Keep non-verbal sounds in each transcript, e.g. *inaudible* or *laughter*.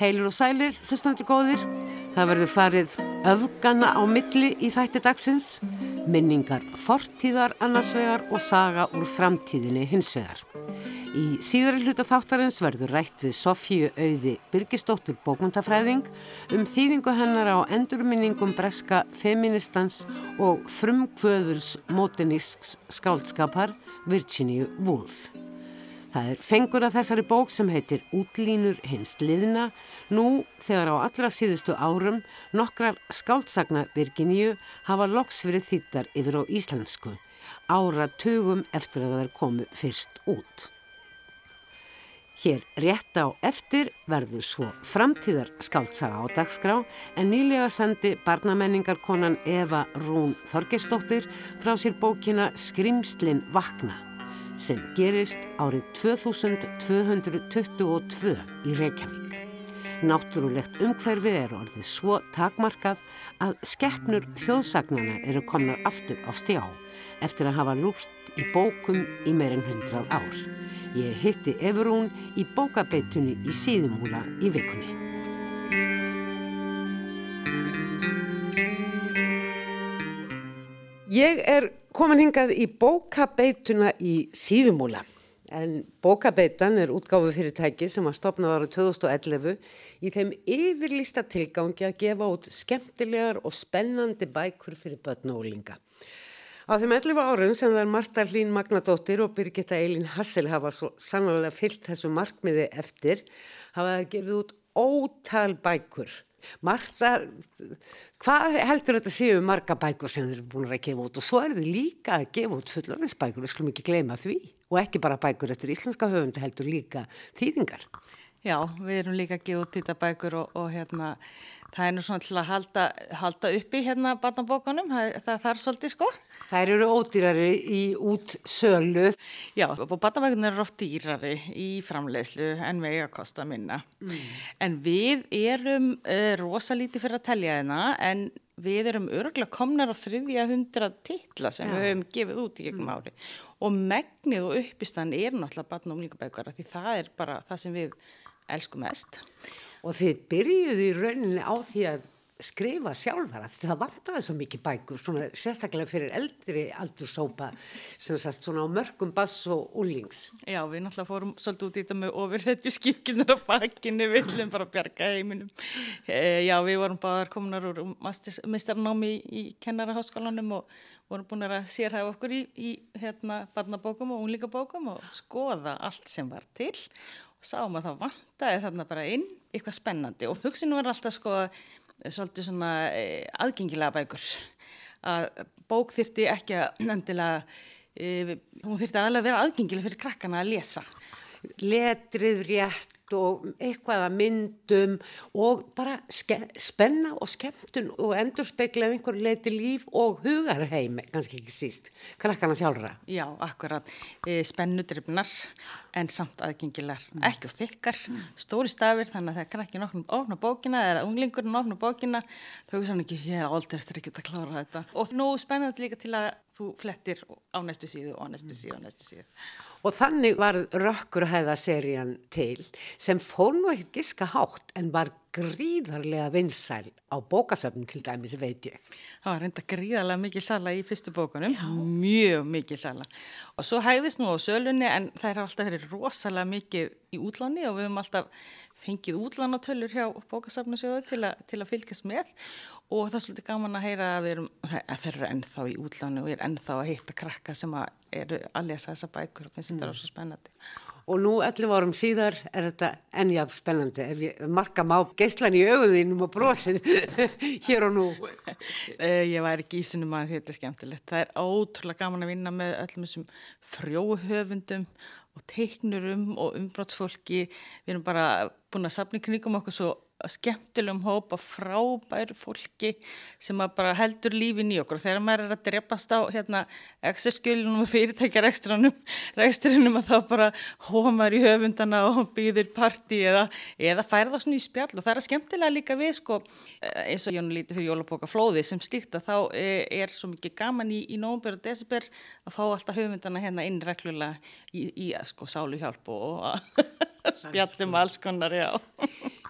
Heilur og sælir, hlustandi góðir. Það verður farið öfgana á milli í þætti dagsins. Minningar fortíðar annarsvegar og saga úr framtíðinni hinsvegar. Í síðari hluta þáttarins verður rætt við Sofíu Auði Birgisdóttur bókmyndafræðing um þýðingu hennar á endurminningum breska feministans og frumkvöðurs mótinísks skáldskapar Virginia Woolf. Það er fengur af þessari bók sem heitir Útlínur hins liðna nú þegar á allra síðustu árum nokkrar skáldsagna Virginíu hafa loks verið þýttar yfir á íslensku ára tugum eftir að það er komið fyrst út. Hér rétt á eftir verður svo framtíðar skáldsaga á dagskrá en nýlega sendi barnamenningarkonan Eva Rún Þorgesdóttir frá sér bókina Skrimslin vakna sem gerist árið 2222 í Reykjavík. Náttúrulegt umhverfið er orðið svo takmarkað að skeppnur þjóðsagnana eru komnar aftur á stjá eftir að hafa lúst í bókum í meirinn hundrað ár. Ég hitti Efurún í bókabeitunni í síðumúla í vikunni. Ég er komin hingað í bókabeituna í síðumúla. En bókabeitan er útgáfu fyrirtæki sem var stopnað ára 2011 í þeim yfirlista tilgangi að gefa út skemmtilegar og spennandi bækur fyrir börn og úlinga. Á þeim 11 árum sem það er Marta Hlín Magnadóttir og Birgitta Eilin Hassel hafa svo sannlega fyllt þessu markmiði eftir, hafa það gefið út ótal bækur Marta, hvað heldur þetta séu marga bækur sem þeir eru búin að gefa út og svo er þið líka að gefa út fullorðinsbækur, við skulum ekki gleyma því og ekki bara bækur eftir íslenska höfund heldur líka þýðingar. Já, við erum líka að gefa út þetta bækur og, og hérna það er nú svona til að halda, halda uppi hérna barnabókanum, það, það þarf svolítið sko. Það eru ódýrari í útsölu. Já, og barnabókanum eru oft dýrari í framleiðslu en vega kosta minna. Mm. En við erum uh, rosalítið fyrir að telja hérna en við erum örgulega komnar á þriðja hundra titla sem Já. við höfum gefið út í gegnum mm. ári og megnið og uppistan er náttúrulega barn og umlingabækara því það er bara það sem við elskum mest. Og þið byrjuðu í rauninni á því að skrifa sjálfara því það vantaði svo mikið bækur svona sérstaklega fyrir eldri aldursópa sem sagt svona á mörgum bass og úlings. Já við náttúrulega fórum svolítið út í þetta með ofurhetju skipkinar á bakkinni við viljum bara bjarga heiminum. E, já við vorum bara kominar úr mistarnámi í, í kennaraháskólanum og vorum búin að sérhæfa okkur í, í hérna barnabókum og unlingabókum og skoða allt sem var til og sáum að það vantaði þarna bara inn eitthvað spennandi og hugsin var alltaf sko svolítið svona e, aðgengilega bækur. Að bók þyrti ekki að endilega e, hún þyrti aðalega að vera aðgengilega fyrir krakkana að lesa. Letrið rétt og eitthvað að myndum og bara spenna og skemmtun og endur speiklað einhver leiti líf og hugarheim, kannski ekki síst krakkana sjálfra. Já, akkurat e, spennudrifnar en samt aðgengilar, mm. ekki og þykkar mm. stóri stafir, þannig að þegar krakkin ofna bókina eða unglingurinn ofna bókina þau er sann ekki, ég er aldrei eftir ekki að klára þetta og nú spennandi líka til að þú flettir á næstu síðu og á næstu síðu og á næstu síðu Og þannig var Rökkurhæða-serían til sem fór nú ekkert giska hátt en var gríðarlega vinsæl á bókasöfnum til dæmis veit ég. Það var reynda gríðarlega mikið sala í fyrstu bókunum, Já. mjög mikið sala og svo hæðist nú á sölunni en það er alltaf verið rosalega mikið í útláni og við höfum alltaf fengið útlánatölur hjá bókasöfnusjóðu til, til að fylgjast með og það er svolítið gaman að heyra að, erum, að þeir eru ennþá í útláni og er ennþá að hitta krakka sem eru að lesa þessa bækur og finnst mm. þetta rosalega spennandi. Og nú 11 árum síðar er þetta ennjaf spennandi. Ef ég marka má geyslan í auðinum og brosið *laughs* hér og nú. *laughs* Eh, ég væri ekki í sinum að þetta er skemmtilegt. Það er ótrúlega gaman að vinna með öllum þessum frjóhöfundum og teiknurum og umbrótsfólki. Við erum bara búin að sapna í knygum okkur svo skemmtilegum hópa frábæru fólki sem bara heldur lífin í okkur. Þegar maður er að drepast á hérna, exerskjölunum og fyrirtækjar reksturinnum að þá bara hómar í höfundana og býðir parti eða, eða færða svona í spjall. Og það er skemmtilega líka við sko eins og Jónu líti fyrir Jólapóka flóði sem slíkt að þá er, er svo mikið gaman í, í nógumber og desibér að fá alltaf höfundana hérna inn reglulega í, í sko sálu hjálp og spjallum alls konar, já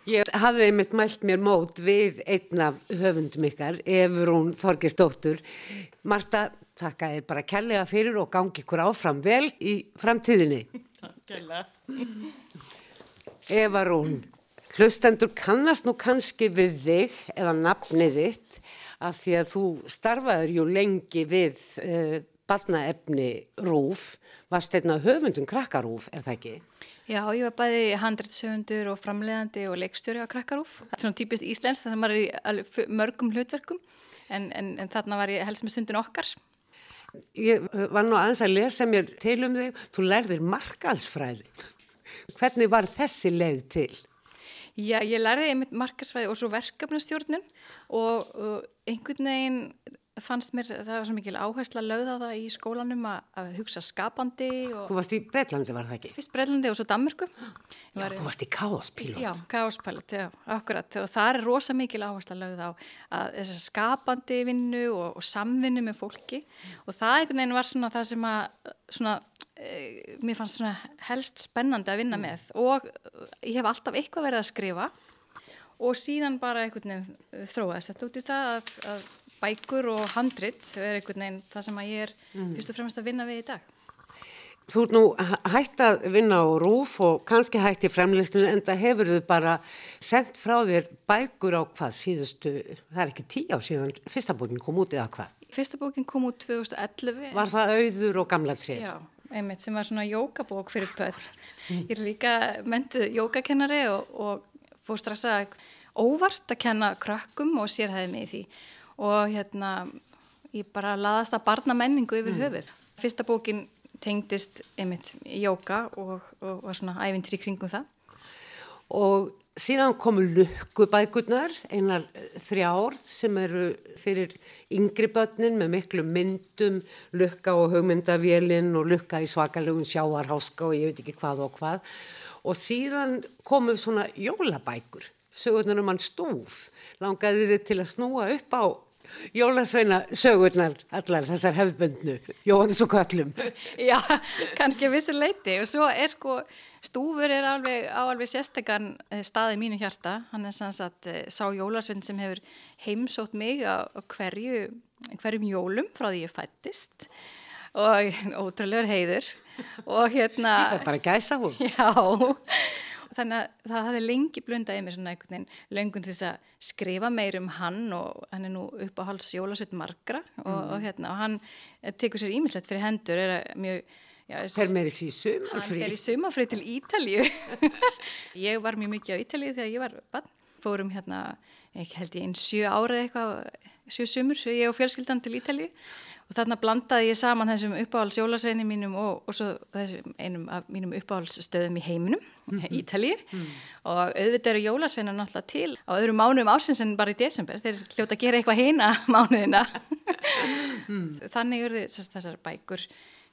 Ég hafði einmitt mælt mér mót við einn af höfundum ykkar, Efurún Þorgesdóttur. Marta, þakka þér bara kærlega fyrir og gangi ykkur áfram vel í framtíðinni. Kærlega. Evarún, hlustendur kannast nú kannski við þig eða nafnið þitt af því að þú starfaður jú lengi við uh, barnaefni Rúf, varst einna höfundum krakkarúf, er það ekki? Já, ég var bæði handreitshöfundur og framleiðandi og leikstjóri á krakkarúf. Þetta er svona típist íslensk þar sem maður er í mörgum hlutverkum en, en, en þarna var ég helst með stundin okkar. Ég var nú aðeins að lesa mér til um þig, þú lærðir markaðsfræði. *laughs* Hvernig var þessi leið til? Já, ég lærði einmitt markaðsfræði og svo verkefnastjórnun og, og einhvern veginn fannst mér, það var svo mikil áhersla lögða það í skólanum að, að hugsa skapandi. Þú varst í Breitlandi var það ekki? Fyrst Breitlandi og svo Danmörku. Já, þú varst í Káospílot. Já, Káospílot, já, akkurat og það er rosa mikil áhersla lögða á að þess skapandi vinnu og, og samvinnu með fólki og það einhvern veginn var svona það sem að svona e, mér fannst svona helst spennandi að vinna með og ég hef alltaf eitthvað verið að skrifa og síðan bara einhvern veginn þróaðist þetta út í það að, að bækur og handrit er einhvern veginn það sem ég er mm. fyrst og fremst að vinna við í dag. Þú ert nú hægt að vinna á rúf og kannski hægt í fremlistunum en það hefur þau bara sendt frá þér bækur á hvað síðustu, það er ekki tíu á síðan, fyrsta bókin kom út eða hvað? Fyrsta bókin kom út 2011. Var það auður og gamla trið? Já, einmitt sem var svona jókabók fyrir börn. Ég er líka mentuð jókakennari og, og fór stressa óvart að kenna krökkum og sérhæði mig í því og hérna ég bara laðast að barna menningu yfir mm. höfuð. Fyrsta bókin tengdist einmitt í jóka og, og var svona ævintir í kringum það. Og síðan komu lukkubækurnar, einar þrjár sem eru fyrir yngri börnin með miklu myndum, lukka og hugmyndavélinn og lukka í svakalegum sjáarháska og ég veit ekki hvað og hvað. Og síðan komu svona jólabækur, sögurnar um hann stúf, langaði þið til að snúa upp á Jólasveina sögurnar allar þessar hefðbundnu Jóhannes og Kvallum *laughs* Já, kannski að vissu leiti og svo er sko, stúfur er alveg á alveg sérstakann eh, staði mínu hjarta, hann er sanns að eh, sá Jólasvein sem hefur heimsótt mig á hverju, hverjum jólum frá því ég fættist og ótrúlegur heiður. Og hérna Það er bara gæsa hún *laughs* Já þannig að það hafði lengi blundað í mig svona einhvern veginn löngun til þess að skrifa meir um hann og hann er nú upp á hals Jólasveit Margra og, mm. og, hérna, og hann tekur sér ímislegt fyrir hendur er mjög Fer með þessi í sumafri? Fer í sumafri til Ítalju. *laughs* ég var mjög mikið á Ítalju þegar ég var bann. Fórum hérna, ég held ég einn sjö árið eitthvað, sjö sumur, ég og fjölskyldan til Ítalju og þarna blandaði ég saman þessum uppáhaldsjólasveini mínum og, og svo þessum einum af mínum uppáhaldsstöðum í heiminum, mm -hmm. Ítalið mm -hmm. og auðvitað eru jólasveina náttúrulega til á öðru mánuðum ásins en bara í desember þeir hljóta að gera eitthvað heina *laughs* mánuðina mm. þannig eru þessar bækur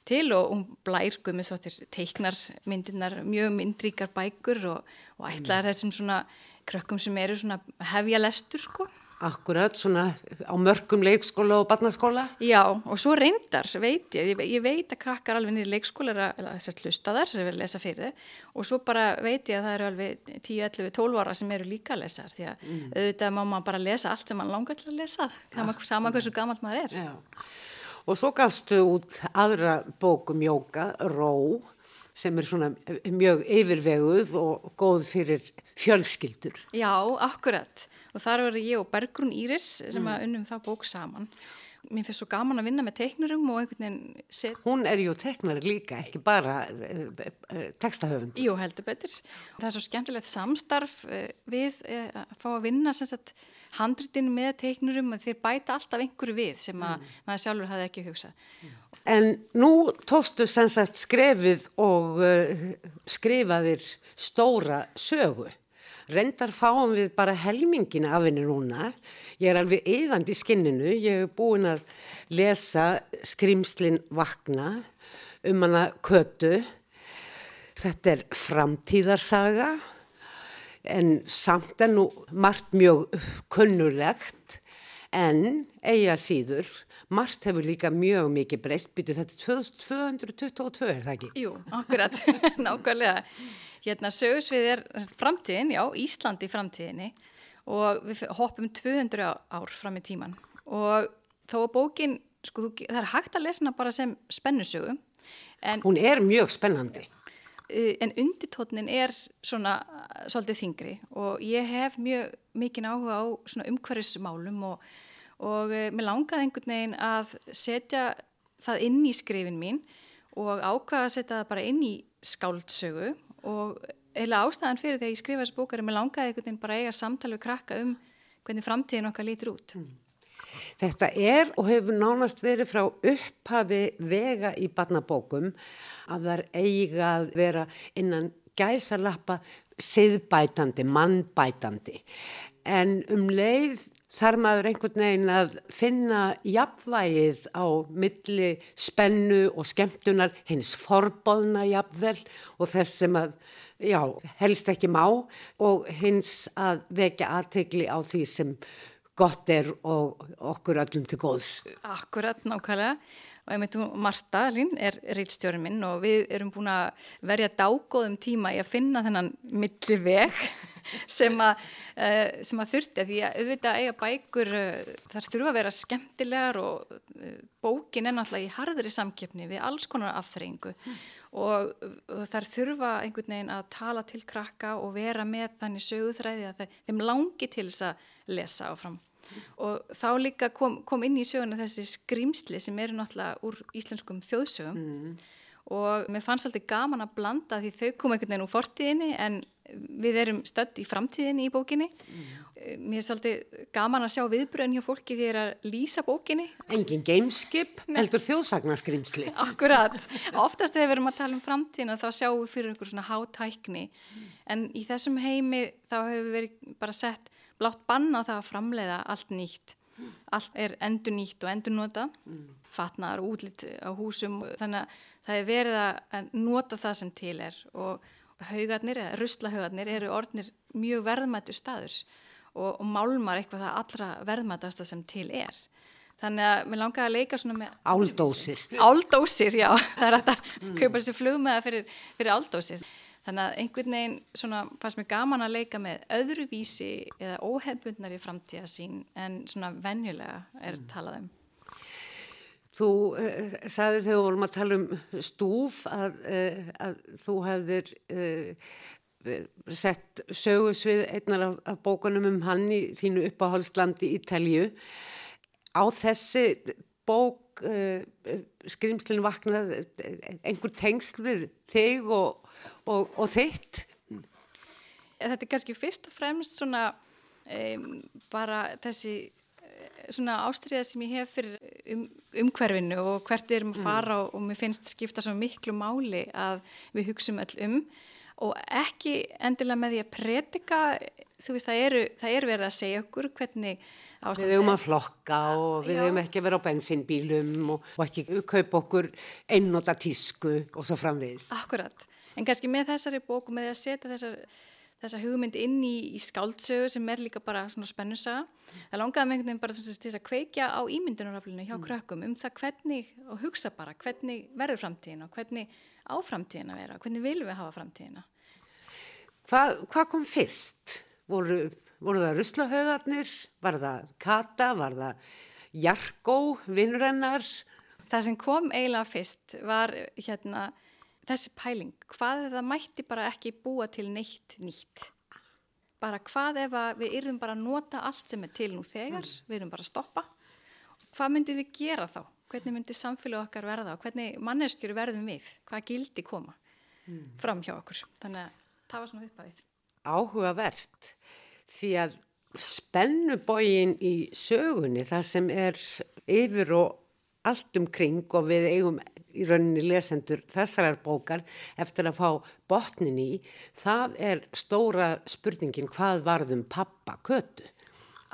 til og hún blær guðmisvottir teiknar myndirnar, mjög myndríkar bækur og, og ætlaðar þessum svona krökkum sem eru svona hefja lestur sko Akkurat, svona á mörgum leikskóla og barnaskóla? Já, og svo reyndar, veit ég, ég, ég veit að krakkar alveg nýri leikskóla er að að hlusta þar sem vil lesa fyrir þau og svo bara veit ég að það eru alveg 10, 11, 12 ára sem eru líka að lesa því að mm. auðvitað má maður bara lesa allt sem maður langar til að lesa, það er sama hversu gammalt maður er. Já. Og svo gafstu út aðra bókum jóka, Ró, sem er svona mjög yfirveguð og góð fyrir fjölskyldur. Já, akkurat. Og þar var ég og Bergrún Íris sem mm. að unnum þá bók saman. Mér finnst svo gaman að vinna með teiknurum og einhvern veginn set... Hún er ju teiknari líka, ekki bara uh, uh, textahöfund. Jú, heldur betur. Það er svo skemmtilegt samstarf uh, við að fá að vinna sagt, handritin með teiknurum og þeir bæta alltaf einhverju við sem að mm. maður sjálfur hafði ekki hugsað. Mm. En nú tóstu sem sagt skrefið og skrifaðir stóra sögu. Rendar fáum við bara helmingin af henni núna. Ég er alveg eðandi í skinninu. Ég hef búin að lesa Skrimslin vakna um hana kötu. Þetta er framtíðarsaga en samt er nú margt mjög kunnulegt. En eiga síður, margt hefur líka mjög mikið breyst, byrju þetta er 2222 er það ekki? Jú, akkurat, *laughs* nákvæmlega. Hérna sögursvið er framtíðin, já, Íslandi framtíðinni og við hoppum 200 ár fram í tíman og þá er bókin, sko, það er hægt að lesa hana bara sem spennusögu. En, Hún er mjög spennandi. Uh, en undirtótnin er svona svolítið þingri og ég hef mjög mikinn áhuga á svona umhverfismálum og, og uh, mér langaði einhvern veginn að setja það inn í skrifin mín og ákvaða að setja það bara inn í skáldsögu og eða ástæðan fyrir því að ég skrifa þessu bókar er mér langaði einhvern veginn bara eiga samtal við krakka um hvernig framtíðin okkar lítur út. Mm. Þetta er og hefur nánast verið frá upphafi vega í barnabókum að það er eiga að vera innan gæsalappa siðbætandi, mannbætandi. En um leið þarf maður einhvern veginn að finna jafnvægið á milli spennu og skemmtunar hins forbóðna jafnvel og þess sem að, já, helst ekki má og hins að vekja aðtegli á því sem gott er og okkur öllum til góðs. Akkurat, nákvæmlega. Og ég meitum Marta Lín er reitstjórin minn og við erum búin að verja dágóðum tíma í að finna þennan milli veg *laughs* sem uh, sem að þurfti því að auðvitað eiga bækur uh, þar þurfa að vera skemmtilegar og uh, bókin er náttúrulega í harðri samkeppni við alls konar afþreyingu mm. og þar þurfa einhvern veginn að tala til krakka og vera með þannig söguþræði að þeim langi til þess að lesa áfram og þá líka kom, kom inn í söguna þessi skrimsli sem eru náttúrulega úr íslenskum þjóðsögum. Mm. og mér fannst alltaf gaman að blanda því þau kom einhvern veginn úr fortíðinni en við erum stödd í framtíðinni í bókinni. Mm. mér er svolítið gaman að sjá viðbröðin hjá fólki því að lýsa bókinni. Engin gameskip, heldur þjóðsagnarskrimsli *laughs* Akkurat, oftast þegar við erum að tala um framtíðina þá sjáum við fyrir einhver svona hátækni. Mm. en í þessum heimi þá hefur við verið bara sett blátt banna það að framleiða allt nýtt. Allt er endur nýtt og endur nota, mm. fatnaðar og útlitt á húsum. Þannig að það er verið að nota það sem til er og haugarnir, eða ruslahaugarnir, eru orðnir mjög verðmættu staður og, og málmar eitthvað það allra verðmættasta sem til er. Þannig að mér langaði að leika svona með... Áldósir. Áldósir, já. *laughs* Það er að mm. kaupa sér flugmeða fyrir, fyrir áldósir. Þannig að einhvern veginn svona fannst mér gaman að leika með öðruvísi eða óhefbundnari framtíðasín en svona venjulega er mm. talað um. Þú uh, sagðir þegar við vorum að tala um stúf að, uh, að þú hefðir uh, sett sögusvið einnar af, af bókunum um hann í þínu uppáhaldslandi Ítalju. Á þessi bók skrimslinn vaknað einhver tengsl við þig og og, og þitt? Þetta er kannski fyrst og fremst svona um, bara þessi eh, svona ástriða sem ég hef fyrir um, umhverfinu og hvert við erum að mm. fara og, og mér finnst skipta svo miklu máli að við hugsum öll um og ekki endilega með því að predika, þú veist það eru, það eru verið að segja okkur hvernig Við höfum að flokka og við höfum ekki að vera á bensinbílum og, og ekki kaupa okkur einnóta tísku og svo framvegis. Akkurat en kannski með þessari bóku með því að setja þessar, þessa hugmynd inn í, í skáldsögu sem er líka bara svona spennusaga það langaði með einhvern veginn bara til þess að kveikja á ímyndunaraflinu hjá mm. krökkum um það hvernig, og hugsa bara hvernig verður framtíðin og hvernig á framtíðin að vera, hvernig viljum við hafa framtíðina Hvað hva kom fyrst? Voru, voru það ruslahauðarnir? Var það kata? Var það jargó, vinnurennar? Það sem kom eiginlega fyrst var hérna þessi pæling, hvað ef það mætti bara ekki búa til neitt nýtt? Bara hvað ef við yrðum bara að nota allt sem er til nú þegar, mm. við yrðum bara að stoppa? Hvað myndið við gera þá? Hvernig myndi samfélag okkar verða og hvernig manneskjur verðum við? Hvað gildi koma mm. fram hjá okkur? Þannig að það var svona uppafið. Áhugavert, því að spennubógin í sögunni, það sem er yfir og allt umkring og við eigum í rauninni lesendur þessarar bókar eftir að fá botnin í, það er stóra spurningin hvað varðum pappa kötu?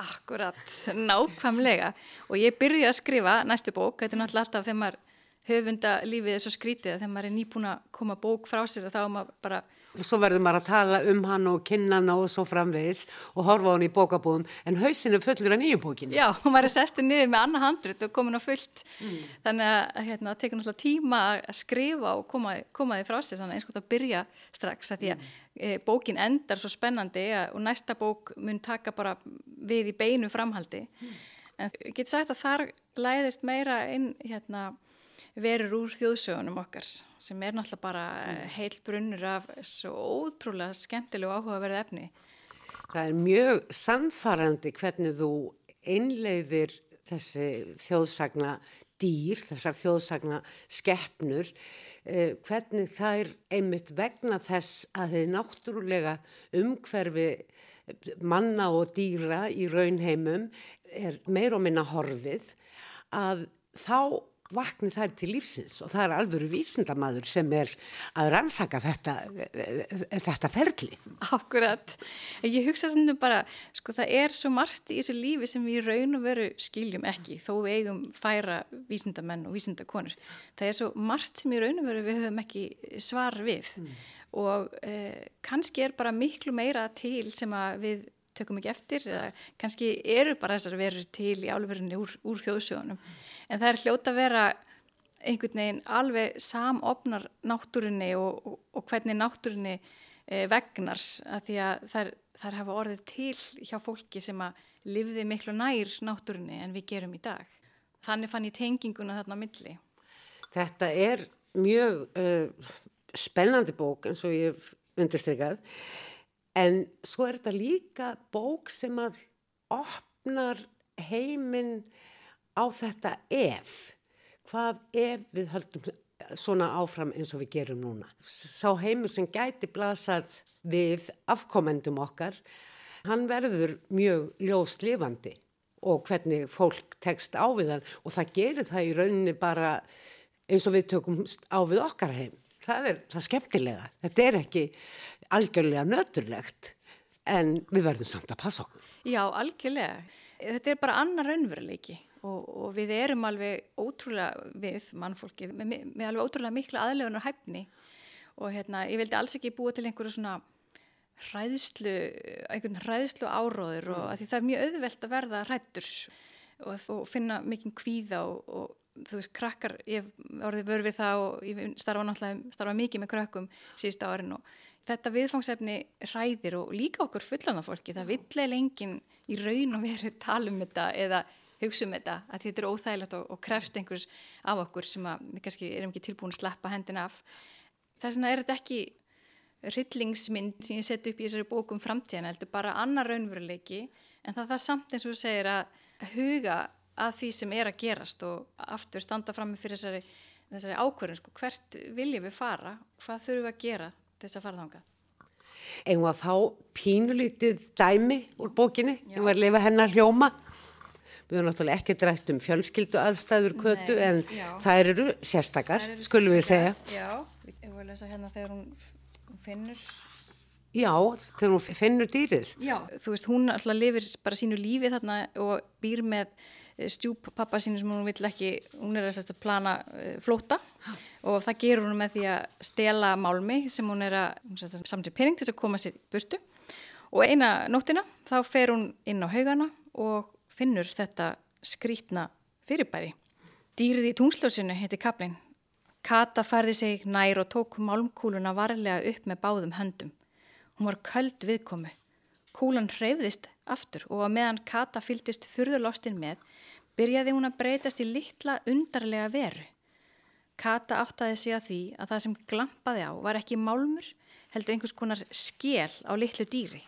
Akkurat, nákvæmlega og ég byrði að skrifa næstu bók, þetta er náttúrulega alltaf þegar maður höfundalífið er svo skrítið að þegar maður er nýbúin að koma bók frá sér þá er maður bara Svo verður maður að tala um hann og kynna hann og svo framvegis og horfa hann í bókabúðum en hausinu fullur að nýju bókinni. Já, og maður er sestur niður með annað handrit og komin á fullt. Mm. Þannig að hérna, það tekur náttúrulega tíma að skrifa og koma, koma því frá sér þannig eins og þetta byrja strax að því að mm. e, bókin endar svo spennandi og næsta bók mun taka bara við í beinu framhaldi. Mm. En ég get sagt að þar læðist meira inn hérna verur úr þjóðsögunum okkar sem er náttúrulega bara mm. heil brunnur af svo ótrúlega skemmtilegu áhugaverðu efni. Það er mjög samfarrandi hvernig þú einleiðir þessi þjóðsagna dýr, þessar þjóðsagna skeppnur, eh, hvernig það er einmitt vegna þess að þið náttúrulega umhverfi manna og dýra í raunheimum er meir og minna horfið að þá vakni þær til lífsins og það er alvöru vísindamadur sem er að rannsaka þetta, þetta ferli. Akkurat. Ég hugsa sem þú bara, sko það er svo margt í þessu lífi sem við raun og veru skiljum ekki þó við eigum færa vísindamenn og vísindakonur. Það er svo margt sem í raun og veru við höfum ekki svar við mm. og eh, kannski er bara miklu meira til sem að við tökum ekki eftir eða kannski eru bara þessar verður til í álverðinni úr, úr þjóðsjónum en það er hljóta að vera einhvern veginn alveg samofnar náttúrunni og, og, og hvernig náttúrunni e, vegnar að því að þær, þær hafa orðið til hjá fólki sem að livði miklu nær náttúrunni en við gerum í dag. Þannig fann ég tenginguna þarna á milli. Þetta er mjög uh, spennandi bók eins og ég hef undirstrykkað En svo er þetta líka bók sem að opnar heiminn á þetta ef. Hvað ef við höldum svona áfram eins og við gerum núna. Sá heimur sem gæti blasað við afkomendum okkar, hann verður mjög ljóðslifandi og hvernig fólk tekst á við hann og það gerir það í rauninni bara eins og við tökum á við okkar heim. Það er það skemmtilega. Þetta er ekki algjörlega nöturlegt en við verðum samt að passa okkur. Já, algjörlega. Þetta er bara annar raunveruleiki og, og við erum alveg ótrúlega við mannfólkið með, með alveg ótrúlega mikla aðlegunar hæfni og hérna, ég vildi alls ekki búa til einhverju svona hræðslu, einhvern hræðslu áróður og mm. því það er mjög auðvelt að verða hrættur og, og finna mikinn kvíða og, og þú veist, krakkar, ég orðið vörð við það og ég starfa náttúrulega, starfa mikið með krakkum síðust árin og þetta viðfangsefni hræðir og líka okkur fullana fólki, það vill eða enginn í raun og veru tala um þetta eða hugsa um þetta, að þetta er óþægilegt og, og krefst einhvers af okkur sem að við kannski erum ekki tilbúin að sleppa hendin af. Þess vegna er þetta ekki rillingsmynd sem ég sett upp í þessari bókum framtíðan, heldur bara annar raunveruleiki en það er samt eins og þú segir að huga að því sem er að gerast og aftur standa fram fyrir þessari, þessari ákvörðun sko, hvert viljum við fara, hvað þurfum við að gera þess að fara þánga En hún að fá pínulítið dæmi úr bókinni, hún var að lifa hennar hljóma? Við höfum náttúrulega ekki drætt um fjölskyldu aðstæður kötu Nei, en já. það eru sérstakar, eru skulum við segja. Já, ég voru að lesa hérna þegar hún finnur Já, þegar hún finnur dýrið Já, þú veist, hún alltaf lifir bara sínu lífi þarna og býr með Eh, stjúp pappa sínu sem hún vill ekki, hún er að plana uh, flóta og það gerur hún með því að stela málmi sem hún er að samtja pening til að koma sér burtu og eina nóttina þá fer hún inn á haugana og finnur þetta skrítna fyrirbæri. Dýrið í tungsljósinu heiti Kaplin. Kata færði sig nær og tók málmkúluna varlega upp með báðum höndum. Hún var köld viðkomu. Kúlan hreyfðist aftur og að meðan Kata fyldist fyrðurlostin með byrjaði hún að breytast í litla undarlega veru. Kata áttaði sig að því að það sem glampaði á var ekki málmur heldur einhvers konar skél á litlu dýri.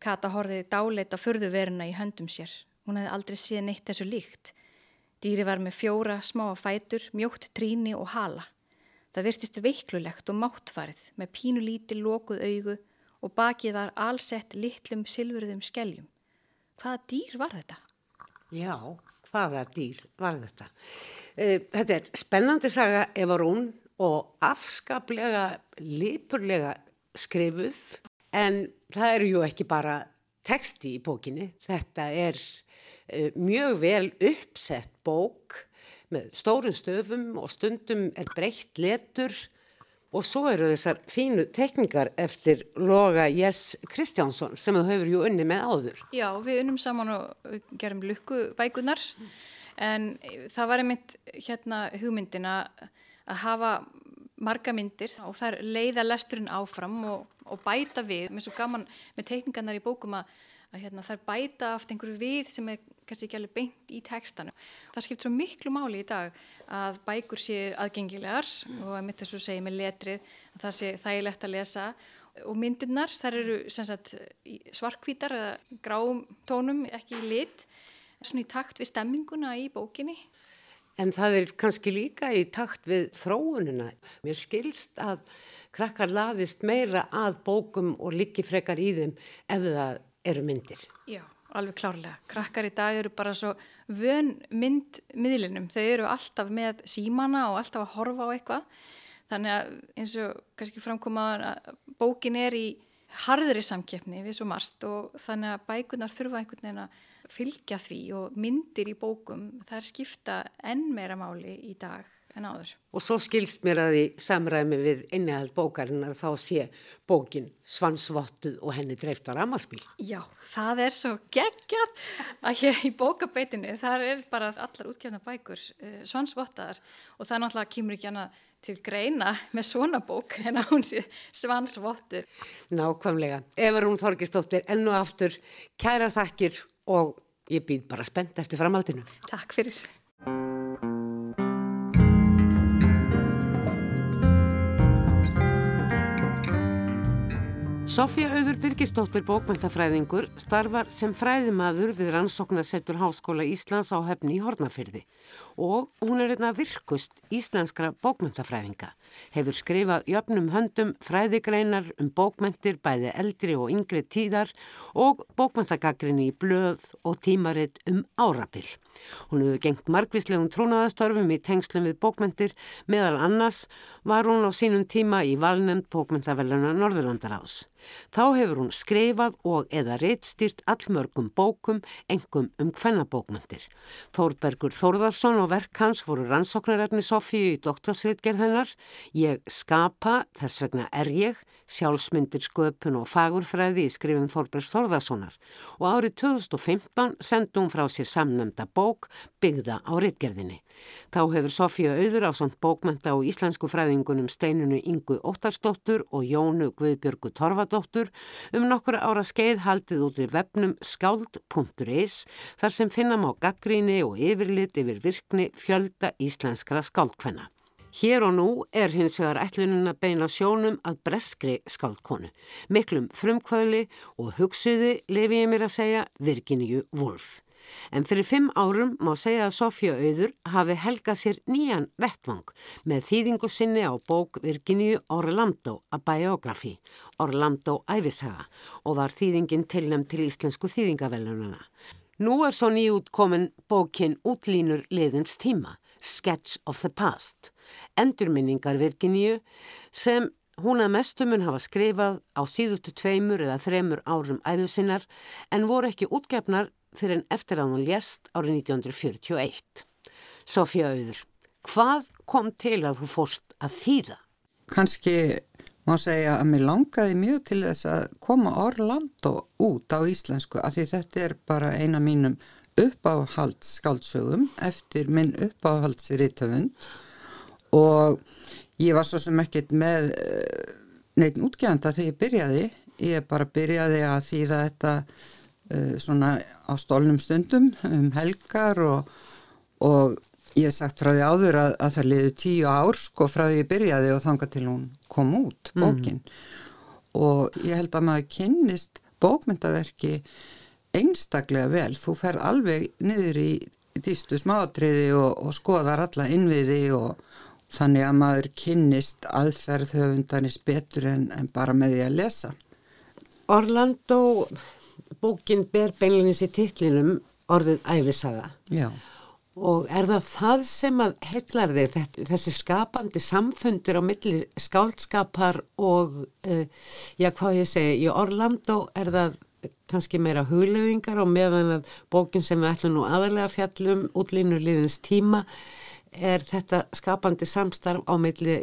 Kata horfiði dáleita fyrðuveruna í höndum sér. Hún hefði aldrei séð neitt þessu líkt. Dýri var með fjóra smáa fætur, mjótt tríni og hala. Það virtist veiklulegt og máttfarið með pínulíti lókuð augu og bakið var allsett litlum silfurðum skeljum. Hvaða dýr var þetta? Já, hvaða dýr var þetta? Eh, þetta er spennandi saga Eva Rún og afskaplega, lipurlega skrifuð en það eru ju ekki bara texti í bókinni. Þetta er uh, mjög vel uppsett bók með stórum stöfum og stundum er breytt letur. Og svo eru þessar fínu tekningar eftir Loga Jess Kristjánsson sem þú hefur ju unni með áður. Já, við unnum saman og gerum lukku bækunar en það var einmitt hérna hugmyndina að hafa marga myndir og það er leiða lesturinn áfram og, og bæta við, mér er svo gaman með tekningarnar í bókum að að hérna, það er bæta aft einhverju við sem er kannski ekki alveg beint í tekstanu. Það skipt svo miklu máli í dag að bækur séu aðgengilegar mm. og að mitt þess að segja með letrið að það sé þægilegt að lesa og myndirnar þar eru svarkvítar eða gráum tónum, ekki í lit, svona í takt við stemminguna í bókinni. En það er kannski líka í takt við þróununa. Mér skilst að krakkar laðist meira að bókum og líki frekar í þeim ef það eru myndir. Já, alveg klárlega. Krakkar í dag eru bara svo vön myndmiðlinum. Þau eru alltaf með símana og alltaf að horfa á eitthvað. Þannig að eins og kannski framkomaðan að bókin er í harðri samkeppni við svo marst og þannig að bækunar þurfa einhvern veginn að fylgja því og myndir í bókum þær skipta enn meira máli í dag en áður. Og svo skilst mér að því samræmi við innihald bókarinnar þá sé bókin svansvottuð og henni dreift á rammarspíl. Já, það er svo geggjað að hér í bókabeitinni þar er bara allar útgefna bækur uh, svansvottaðar og það náttúrulega kemur ekki hana til greina með svona bók en að hún sé svansvottur. Nákvæmlega. Eva Rún Þorgistóttir, enn og aftur, kæra þakkir og ég býð bara spennt eftir framhaldinu. Takk fyrir Sofía Auður Birgisdóttir bókmyndafræðingur starfar sem fræðimaður við rannsóknarsettur Háskóla Íslands á hefni í Hornafyrði og hún er einna virkust íslenskra bókmyndafræðinga. Hefur skrifað jöfnum höndum fræðigreinar um bókmyndir bæði eldri og yngri tíðar og bókmyndagaggrinni í blöð og tímaritt um árabil. Hún hefur gengt margvíslegum trónaðastörfum í tengslum við bókmyndir meðal annars var hún á sínum tíma í valnend bókmyndavellunar Norðurlandar ás. Þá hefur hún skrifað og eða reittstýrt allmörgum bókum, engum um hvennabókmyndir. Þórbergur Þórðarsson og verk hans voru rannsóknarefni Sofíu í doktorsritgerð hennar. Ég skapa, þess vegna er ég, sjálfsmyndir sköpun og fagurfræði í skrifin Þórbergs Þórðarssonar og árið 2015 sendi hún frá sér samnemnda bók byggða á ritgerðinni. Þá hefur Sofía auður á samt bókmenta á íslensku fræðingunum steinunu Ingu Óttarsdóttur og Jónu Guðbjörgu Torfadóttur um nokkura ára skeið haldið út í vefnum skáld.is þar sem finnam á gaggríni og yfirlit yfir virkni fjölda íslenskra skáldkvenna. Hér og nú er hins vegar ætlununa beina sjónum að breskri skáldkonu, miklum frumkvöli og hugsuði, lefi ég mér að segja, Virginíu Wolf. En fyrir fimm árum má segja að Sofja Auður hafi helgað sér nýjan vettvang með þýðingu sinni á bók Virginíu Orlando a Biography, Orlando Ævisaga og var þýðingin tilnæmt til íslensku þýðingavelununa. Nú er svo nýjútkomin bókin Útlínur liðins tíma, Sketch of the Past, endurminningar Virginíu sem Hún að mestumun hafa skrifað á síðustu tveimur eða þremur árum æðusinnar en voru ekki útgefnar fyrir en eftir að hún lést árið 1941. Sofía Auður, hvað kom til að þú fórst að þýða? Kanski má segja að mér langaði mjög til þess að koma Orlando út á íslensku af því þetta er bara eina mínum uppáhaldsskáldsögum eftir minn uppáhaldsriðtöfund og ég var svo sem ekkert með eh, neitt útgefanda þegar ég byrjaði. Ég bara byrjaði að þýða þetta uh, svona á stólnum stundum um helgar og, og ég hef sagt frá því áður að, að það liði tíu ár sko frá því ég byrjaði og þanga til hún kom út bókin. Mm. og ég held að maður kynnist bókmyndaverki einstaklega vel, þú fer alveg niður í dýstu smátriði og, og skoðar alla innviði og þannig að maður kynnist aðferð höfundanis betur en, en bara með því að lesa Orlando bókin ber beinleginis í titlinum orðið æfisaga. Já. Og er það það sem að heillar þig, þessi skapandi samfundir á milli skáldskapar og, uh, já hvað ég segi, í Orlando er það kannski meira hugleðingar og meðan að bókin sem við ætlum nú aðalega fjallum útlínur liðins tíma er þetta skapandi samstarf á meðli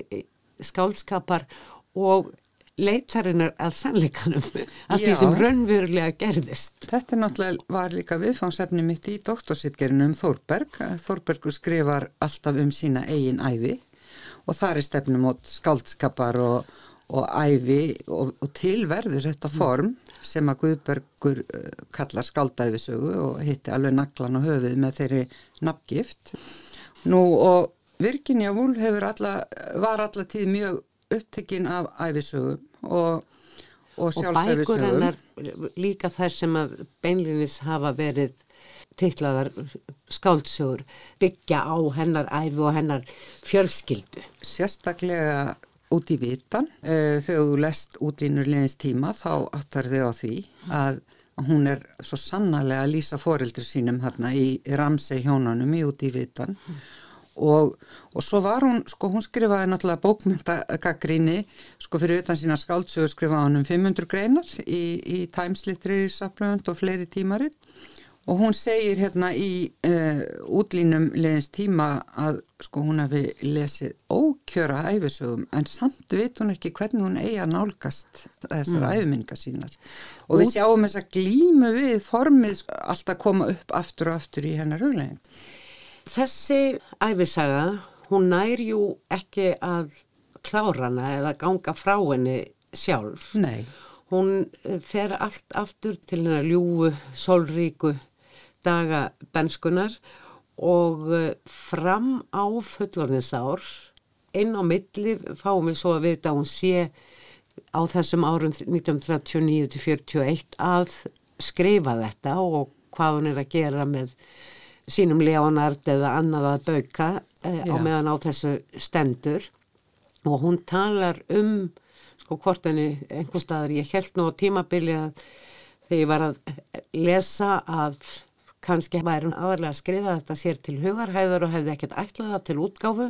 skálskapar og leitarinnar að sannleikanum *laughs* að því Já. sem raunverulega gerðist. Þetta náttúrulega var líka viðfangsefni mitt í doktorsitgerinu um Þórberg. Þórbergur skrifar alltaf um sína eigin æfi og þar er stefnum átt skáldskapar og, og æfi og, og tilverður þetta form sem að Guðbergur uh, kallar skáldæfisögu og hitti alveg naglan og höfuð með þeirri nafngift. Nú og Virginia Woolf alla, var alla tíð mjög upptekinn af æfisögum og, og Og bækur hennar líka þær sem að beinlinis hafa verið titlaðar skáldsögur byggja á hennar æfi og hennar fjölskyldu. sérstaklega út í vitan uh, þegar þú lest útlínur liðins tíma þá áttar þau á því að hún er svo sannarlega að lýsa foreldur sínum þarna í Ramsey hjónanum í út í vitan og, og svo var hún, sko hún skrifaði náttúrulega bókmyndagaggríni sko fyrir utan sína skáldsögur skrifaði hún um 500 greinar í, í Times Literary Supplement og fleiri tímarit Og hún segir hérna í uh, útlínum leðins tíma að sko hún hafi lesið ókjöra æfisögum en samt veit hún ekki hvernig hún eigi að nálgast þessar mm. æfiminga sínar. Og við sjáum þess að glímu við formið sko, alltaf koma upp aftur og aftur í hennar huglegin. Þessi æfisaga, hún nær jú ekki að klára hana eða ganga frá henni sjálf. Nei, Hún eh, fer allt aftur til hennar ljúfu, sólríku daga benskunar og eh, fram á fullorðinsár, inn á milli fáum við svo að vita að hún sé á þessum árum 1939-41 að skrifa þetta og hvað hún er að gera með sínum Leonard eða annað að bauka eh, á meðan á þessu stendur. Og hún talar um sko hvort henni einhver staðar ég held nú á tímabili að þegar ég var að lesa að kannski væri hún aðarlega að skrifa þetta sér til hugarhæðar og hefði ekkert ætlað það til útgáfu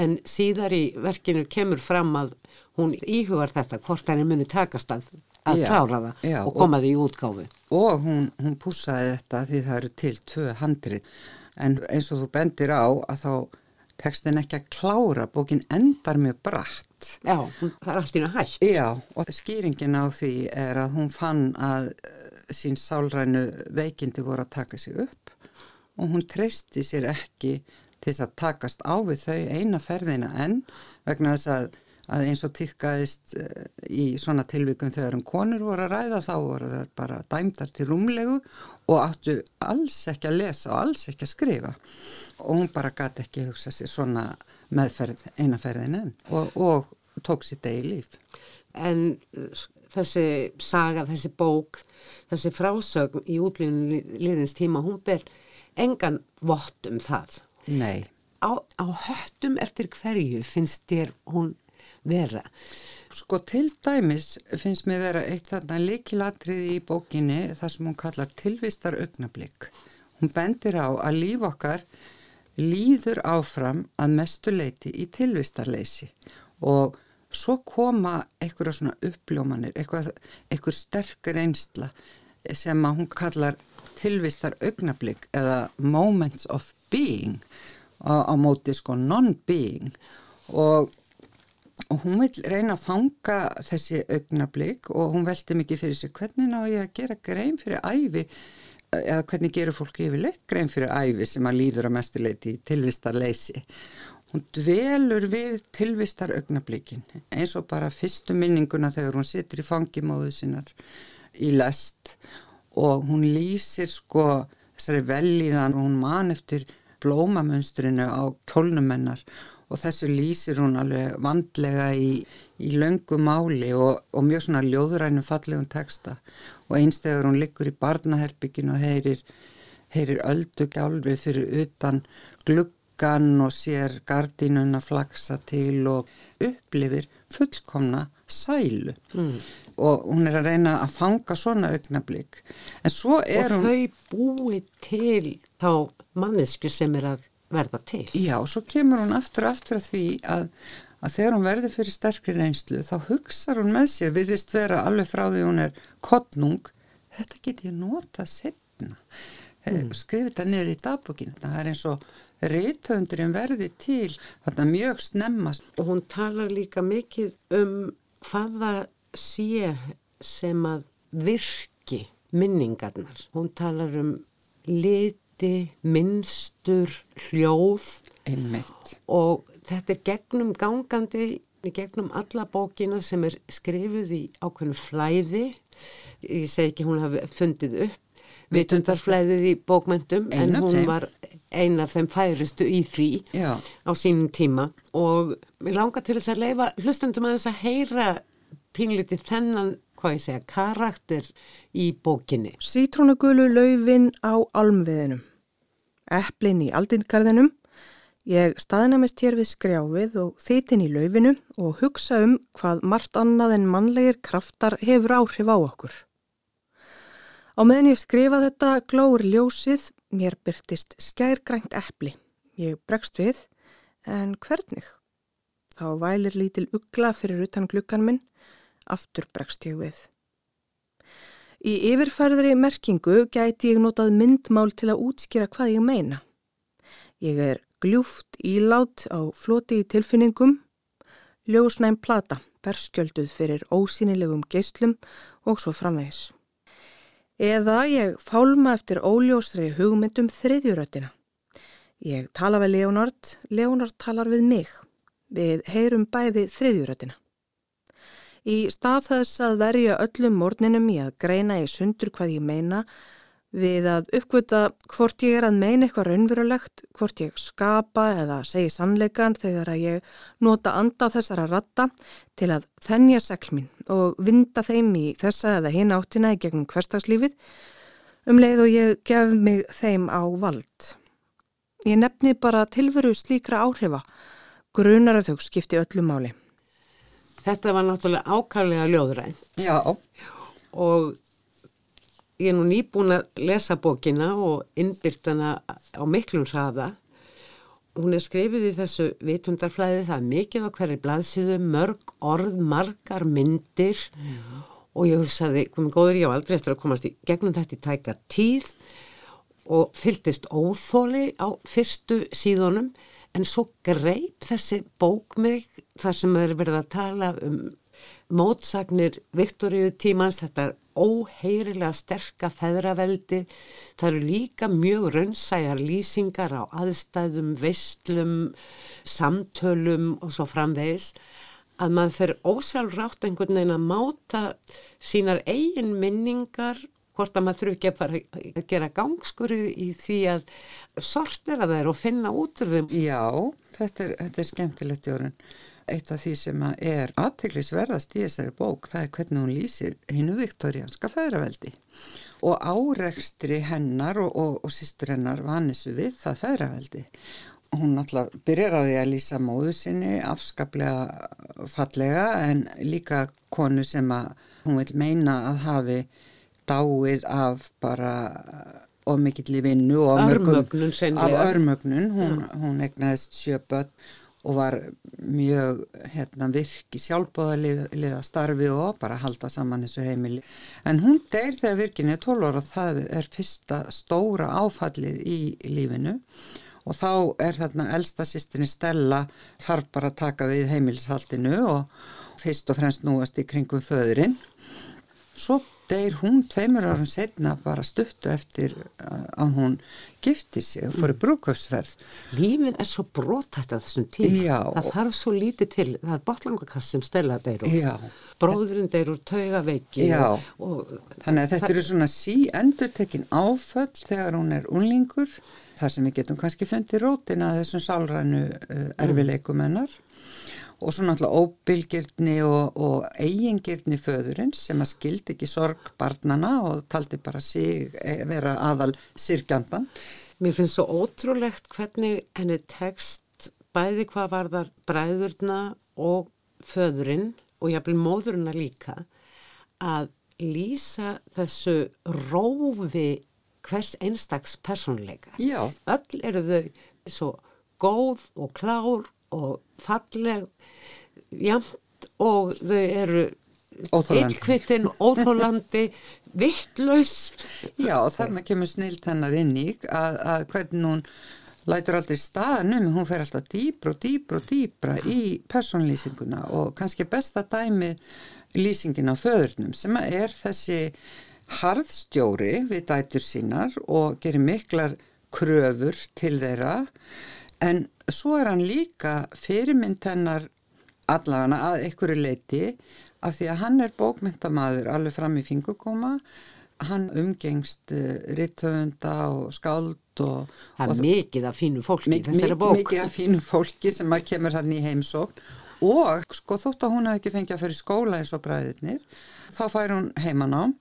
en síðar í verkinu kemur fram að hún íhugar þetta hvort henni muni takast að, að Já, klára það já, og koma því í útgáfu. og hún, hún pússaði þetta því það eru til tvö handrið en eins og þú bendir á að þá tekstin ekki að klára, bókin endar mjög bratt. Já, það er allt í henni hægt. Já, og skýringin á því er að hún fann að sín sálrænu veikindi voru að taka sig upp og hún treysti sér ekki til þess að takast á við þau eina ferðina enn vegna þess að, að eins og týrkaðist í svona tilvikum þegar um konur voru að ræða þá voru það bara dæmdar til rúmlegu og áttu alls ekki að lesa og alls ekki að skrifa og hún bara gæti ekki hugsa sér svona meðferð eina ferðin enn og, og tók sér degi líf. En uh, þessi saga, þessi bók, þessi frásögn í útlýðinu liðins tíma, hún ber engan vott um það. Nei, Á, á höttum eftir hverju finnst þér hún vera? sko til dæmis finnst mér vera eitt þarna líkilatriði í bókinni þar sem hún kallar tilvistar augnablík. Hún bendir á að líf okkar líður áfram að mestu leiti í tilvistarleysi og svo koma einhverja svona uppljómanir, eitthvað, einhver sterk reynsla sem að hún kallar tilvistar augnablík eða moments of being á, á móti sko non-being og og hún vil reyna að fanga þessi augnablík og hún veldi mikið fyrir sig hvernig ná ég að gera grein fyrir æfi eða hvernig gerur fólk yfirleitt grein fyrir æfi sem að líður að mestuleiti í tilvistarleysi. Hún dvelur við tilvistar augnablíkin eins og bara fyrstu minninguna þegar hún situr í fangimóðu sinnar í lest. Og hún lýsir sko þessari velíðan og hún man eftir blómamönstrinu á kjólnumennar og þessu lýsir hún alveg vandlega í, í löngu máli og, og mjög svona ljóðrænum fallegum texta. Og einstegur hún liggur í barnaherbyggin og heyrir, heyrir öldu gjálfrið fyrir utan gluggan og sér gardínuna flaksa til og upplifir fullkomna sælu mm. og hún er að reyna að fanga svona augnablík en svo og hún þau búi til þá mannesku sem er að verða til. Já, svo kemur hún aftur og aftur að því að, að þegar hún verður fyrir sterkri reynslu þá hugsar hún með sér, virðist vera alveg frá því hún er kottnung, þetta get ég nota setna. Mm. Skrifa þetta niður í dagbókinu, það er eins og rithöndurinn verði til þarna mjög snemmast. Og hún talar líka mikið um hvaða sé sem að virki minningarnar. Hún talar um liti, minnstur, hljóð Einmitt. og þetta er gegnum gangandi gegnum alla bókina sem er skrifuð í ákveðinu flæði. Ég segi ekki hún hafi fundið upp vitundarflæðið í bókmyndum en hún var ein af þeim færistu í því Já. á sínum tíma og mér langar til þess að leifa hlustendum að þess að heyra pínlítið þennan, hvað ég segja, karakter í bókinni. Sítrónugulu laufin á almviðinum. Eplin í aldingarðinum. Ég staðnamist hér við skrjáfið og þitin í laufinu og hugsa um hvað margt annað en mannlegir kraftar hefur áhrif á okkur. Á meðan ég skrifa þetta glóur ljósið, mér byrtist skærgrænt epli. Ég bregst við, en hvernig? Þá vælir lítil ugla fyrir utan glukkan minn, aftur bregst ég við. Í yfirfærðri merkingu gæti ég notað myndmál til að útskýra hvað ég meina. Ég er gljúft ílát á floti í tilfinningum, ljósnæm plata, berskjölduð fyrir ósýnilegum geislum og svo framvegis. Eða ég fálma eftir óljósri hugmyndum þriðjuröttina. Ég tala við Leonard, Leonard talar við mig. Við heyrum bæði þriðjuröttina. Í stað þess að verja öllum morninum í að greina í sundur hvað ég meina, við að uppgöta hvort ég er að meina eitthvað raunverulegt, hvort ég skapa eða segi sannleikan þegar að ég nota anda þessara ratta til að þennja segl mín og vinda þeim í þessa eða hinn áttina í gegnum hverstagslífið, um leið og ég gef mig þeim á vald. Ég nefni bara tilveru slíkra áhrifa, grunar að þau skipti öllu máli. Þetta var náttúrulega ákaflega ljóðræn Já, og ég er nú nýbúin að lesa bókina og innbyrtana á miklum hraða. Hún er skrifið í þessu vitundarflæði, það mikið á hverju blaðsíðu, mörg orð, margar myndir. Og ég hugsaði, komið góður, ég á aldrei eftir að komast í gegnum þetta í tæka tíð. Og fylltist óþóli á fyrstu síðunum. En svo greip þessi bók mig þar sem er verið að tala um mótsagnir Viktoríu tímans, þetta óheyrilega sterka feðraveldi, það eru líka mjög raunsæjar lýsingar á aðstæðum, veistlum, samtölum og svo framvegis að maður fer ósjálfrátt einhvern veginn að máta sínar eigin minningar hvort að maður þurfi ekki að fara að gera gangskurðu í því að sortera þær og finna út úr þeim. já, þetta er, þetta er skemmtilegt jórun. Eitt af því sem er aðteglisverðast í þessari bók, það er hvernig hún lýsir hinnu viktorianska feðraveldi og árekstri hennar og, og, og sýstur hennar vanissu við það feðraveldi. Hún náttúrulega byrjar á því að lýsa móðu sinni afskaplega fallega en líka konu sem að hún vil meina að hafi dáið af bara of mikill í vinnu af örmögnun, hún, hún egnaðist sjöböld og var mjög hérna, virk í sjálfbóðaliða starfi og bara halda saman þessu heimili. En hún deyr þegar virkinni er 12 ára og það er fyrsta stóra áfallið í lífinu og þá er þarna elsta sýstinni Stella þarf bara að taka við heimilishaldinu og fyrst og fremst núast í kringum föðurinn. Svo deyr hún tveimur árum setna bara stuttu eftir að hún gifti sig og fór í brúkauðsverð. Lífin er svo brotætt að þessum tíma. Já. Það þarf svo lítið til, það er botlangakass sem stella deyr og bróðurinn deyr úr taugaveiki og, og Þannig að þetta eru svona sí endurtekin áföll þegar hún er unlingur þar sem við getum kannski fundið rótina að þessum sálrænu uh, erfileikum hennar og svo náttúrulega óbylgirni og, og eigingirni föðurins sem að skildi ekki sorg barnana og taldi bara sig eh, vera aðal sirkjandan. Mér finnst svo ótrúlegt hvernig henni tekst bæði hvað var þar bræðurna og föðurinn og jafnvel móðurina líka að lýsa þessu rófi hvers einstaks persónuleika. Já. Öll eru þau svo góð og klár og falleg jamt og þau eru illkvitin, óþólandi, *laughs* vittlaus. Já, þarna kemur snilt hennar inn í að, að hvernig hún lætur aldrei staðnum, hún fer alltaf dýbra og dýbra og dýbra í personlýsinguna og kannski besta dæmi lýsingin á föðurnum sem er þessi harðstjóri við dætur sínar og gerir miklar kröfur til þeirra en svo er hann líka fyrirmynd hennar allafana að einhverju leiti af því að hann er bókmyndamaður alveg fram í fingurkoma hann umgengst uh, rittöfunda og skáld og... Það er mikið af fínu fólki mik. Mikið af fínu fólki sem að kemur hann í heimsókn. Og sko þótt að hún hafði ekki fengið að fyrir skóla eins og bræðirnir þá fær hún heimanám.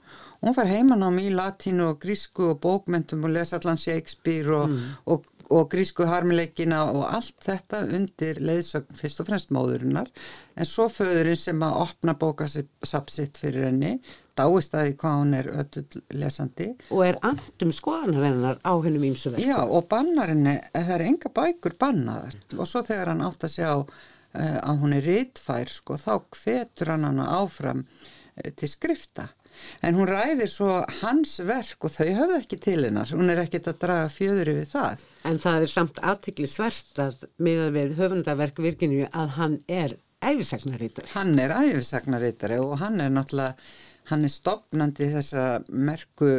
Hún fær heimanám í latínu og grísku og bókmentum og lesa allan Shakespeare og, og, og grísku harmileikina og allt þetta undir leiðsögn fyrst og fremst móðurinnar en svo föðurinn sem að opna bókasapsitt fyrir henni dáist að því hvað hún er öll lesandi Og er andum skoðanar hennar á hennum ímsu verk. Já, og bannarinni, það er enga bækur bannaðar og svo þegar hann átt að sjá uh, að hún er ritfær, sko, þá hvetur hann hana áfram uh, til skrifta. En hún ræðir svo hans verk og þau höfðu ekki til hennar, hún er ekkit að draga fjöður yfir það. En það er samt aðtiklisvert að miðað við höfundaverk virkinu að hann er æfisagnarítar. Hann er æfisagnaritari og hann er náttúrulega, hann er stopnandi þessa merku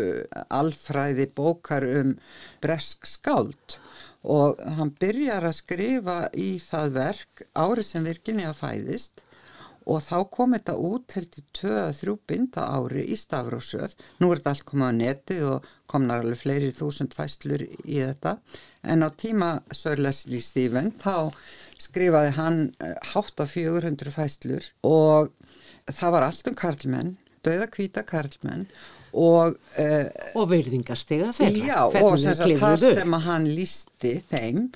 alfræði bókar um bresk skáld og hann byrjar að skrifa í það verk árið sem virkinni að fæðist og þá kom þetta út held í 2-3 binda ári í Stafrósöð. Nú er þetta allt komað á neti og komnar alveg fleiri þúsund fæslur í þetta. En á tíma Sir Leslie Stephen þá skrifaði hann eh, hátt á 400 fæslur og það var allt um karlmenn, döða kvíta karlmenn og uh, Og virðingarstega þeirra. Já, og upp. sem að hann lísti þeim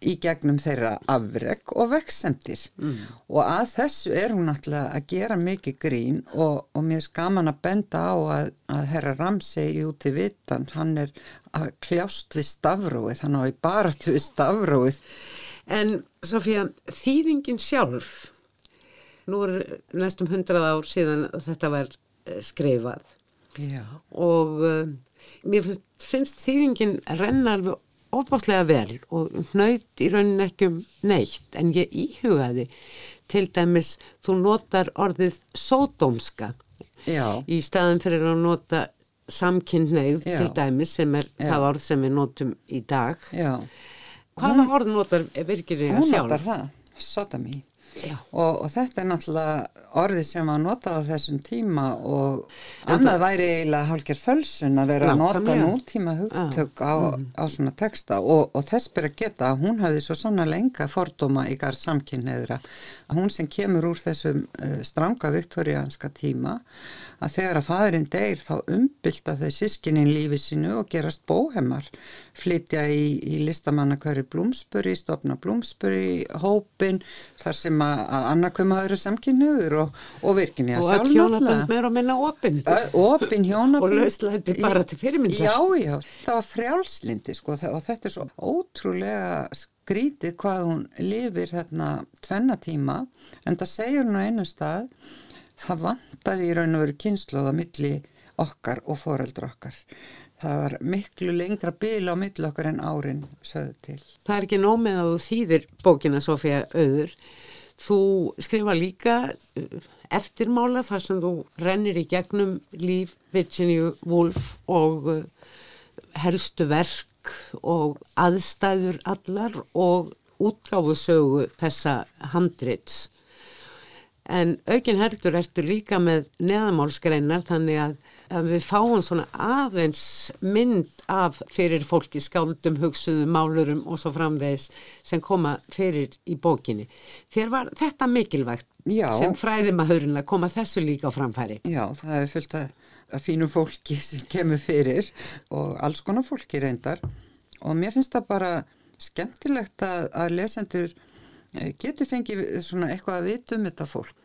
í gegnum þeirra afreg og veksemdir mm. og að þessu er hún náttúrulega að gera mikið grín og, og mér skaman að benda á að, að herra Ramsey út í vitan, hann er að kljást við stafróið, hann á í baratu við stafróið En Sofía, þýðingin sjálf, nú er næstum hundrað ár síðan þetta var eh, skrifað. Já, og uh, mér finnst, finnst þýðingin renna alveg ofbáslega vel og hnöyt í raunin ekki um neitt en ég íhugaði til dæmis þú notar orðið sódómska já, í staðin fyrir að nota samkynneið Já. til dæmis sem er Já. það orð sem við notum í dag. Hvaða orð notar virkir hún sjálf? notar það, Já. Og, og þetta er náttúrulega orðið sem var notað á þessum tíma og annað væri eiginlega hálfgerð fölsun að vera að nota nútíma hugtök á, á svona texta og, og þess byrja að geta að hún hafði svo sannlega enga fordóma í garð samkynneðra að hún sem kemur úr þessum uh, stranga viktorianska tíma að þegar að fæðurinn deyr þá umbylta þau sískinin lífi sínu og gerast bóhemmar, flytja í, í listamanna hverju blúmsburi, stopna blúmsburi, hópin, þar sem að, að annarkvömaður er samkynniður og, og virkinni að Og að sjálf hjónabönd meira og minna opinn. Opin hjónabönd. Og lauslæti bara til fyrirmyndar. Já, já, það var frjálslindi sko og þetta er svo ótrúlega skrítið hvað hún lifir þarna tvenna tíma en það segir hún á einu stað það vantaði í raun og veru kynnslóða milli okkar og foreldra okkar. Það var miklu lengra bil á milli okkar en árin sögðu til. Það er ekki nómið að þú þýðir bókina Sofía Auður. Þú skrifa líka uh, eftirmála þar sem þú rennir í gegnum líf Virginia Woolf og uh, helstu verk og aðstæður allar og útgáfusögu þessa handrits. En aukin heldur ertu líka með neðamálskreinar þannig að, að við fáum svona aðeins mynd af fyrir fólki skáldum, hugsuðum, málurum og svo framvegis sem koma fyrir í bókinni. Þér var þetta mikilvægt Já. sem fræðimahurinn að koma þessu líka á framfæri. Já, það er fullt að, að fínu fólki sem kemur fyrir og alls konar fólki reyndar og mér finnst það bara skemmtilegt að, að lesendur eh, getur fengið svona eitthvað að vita um þetta fólk.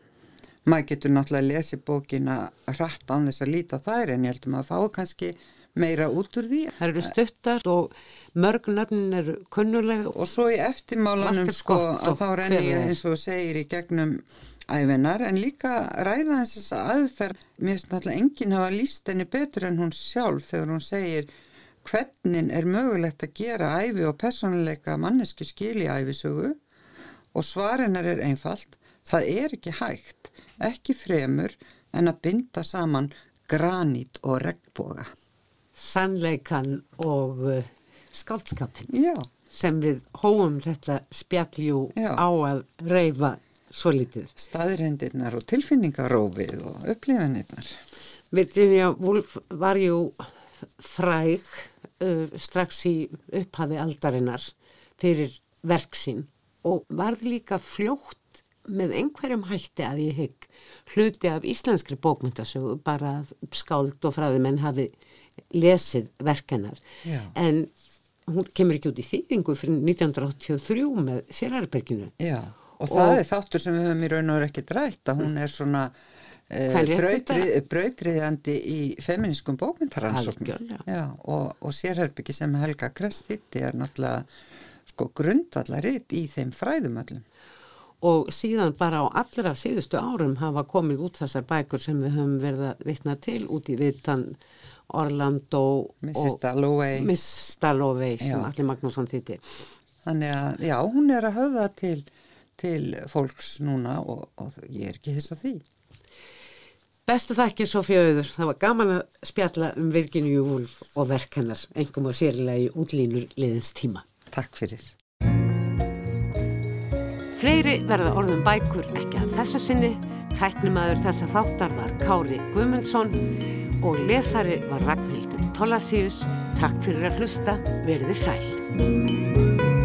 Maður getur náttúrulega að lesi bókina hratt án þess að líta þær en ég held að maður fái kannski meira út úr því. Það eru stuttar og mörg nöfnin eru kunnulega og svo í eftirmálanum sko að þá renni ég eins og segir í gegnum æfinar en líka ræða þess þessa aðferð. Mér finnst náttúrulega enginn hafa líst henni betur en hún sjálf þegar hún segir hvernig er mögulegt að gera æfi og personleika mannesku skil í æfisögu og svarinnar er einfalt, það er ekki hægt, ekki fremur en að binda saman granít og regnboga. Sannleikan og uh, skáldskapin Já, sem við hóum þetta spjalljú Já. á að reyfa svo litið. staðirendirnar og tilfinningarófið og upplifinirnar. Virginia Woolf var jú fræg uh, strax í upphafi aldarinnar fyrir verksinn og varð líka fljótt með einhverjum hætti að ég hygg hluti af íslenskri bókmyndasögu bara að skáld og fræðimenn hafi lesið verkenar Já. en hún kemur ekki út í þýðingu fyrir 1983 með Sérarberginu og það Og- er þáttur sem við höfum í raun og ekki drætt að hún er svona Kvenréttinda- brautriðandi í feminískum bókmyndaransóknum. Og, og sérherbyggi sem Helga Krestitti er náttúrulega sko grundvallaritt í þeim fræðum öllum. og síðan bara á allra síðustu árum hafa komið út þessar bækur sem við höfum verið að vitna til út í vitan Orlando Mrs. Dalloway. Miss Dalloway sem Já. allir Magnússon þýtti Þannig að, já, hún er að höfða til, til fólks núna og, og ég er ekki hiss á því. Bestu þakki Sofía Auður, það var gaman að spjalla um Virginia Woolf og verk hennar, engum og sérlega í útlínur liðins tíma. Takk fyrir. Fleiri verða orðum bækur ekki að þessu sinni, tæknimaður þessa þáttar var Kári Guðmundsson og lesari var Ragnhildur Tollasius. Takk fyrir að hlusta, verði sæl.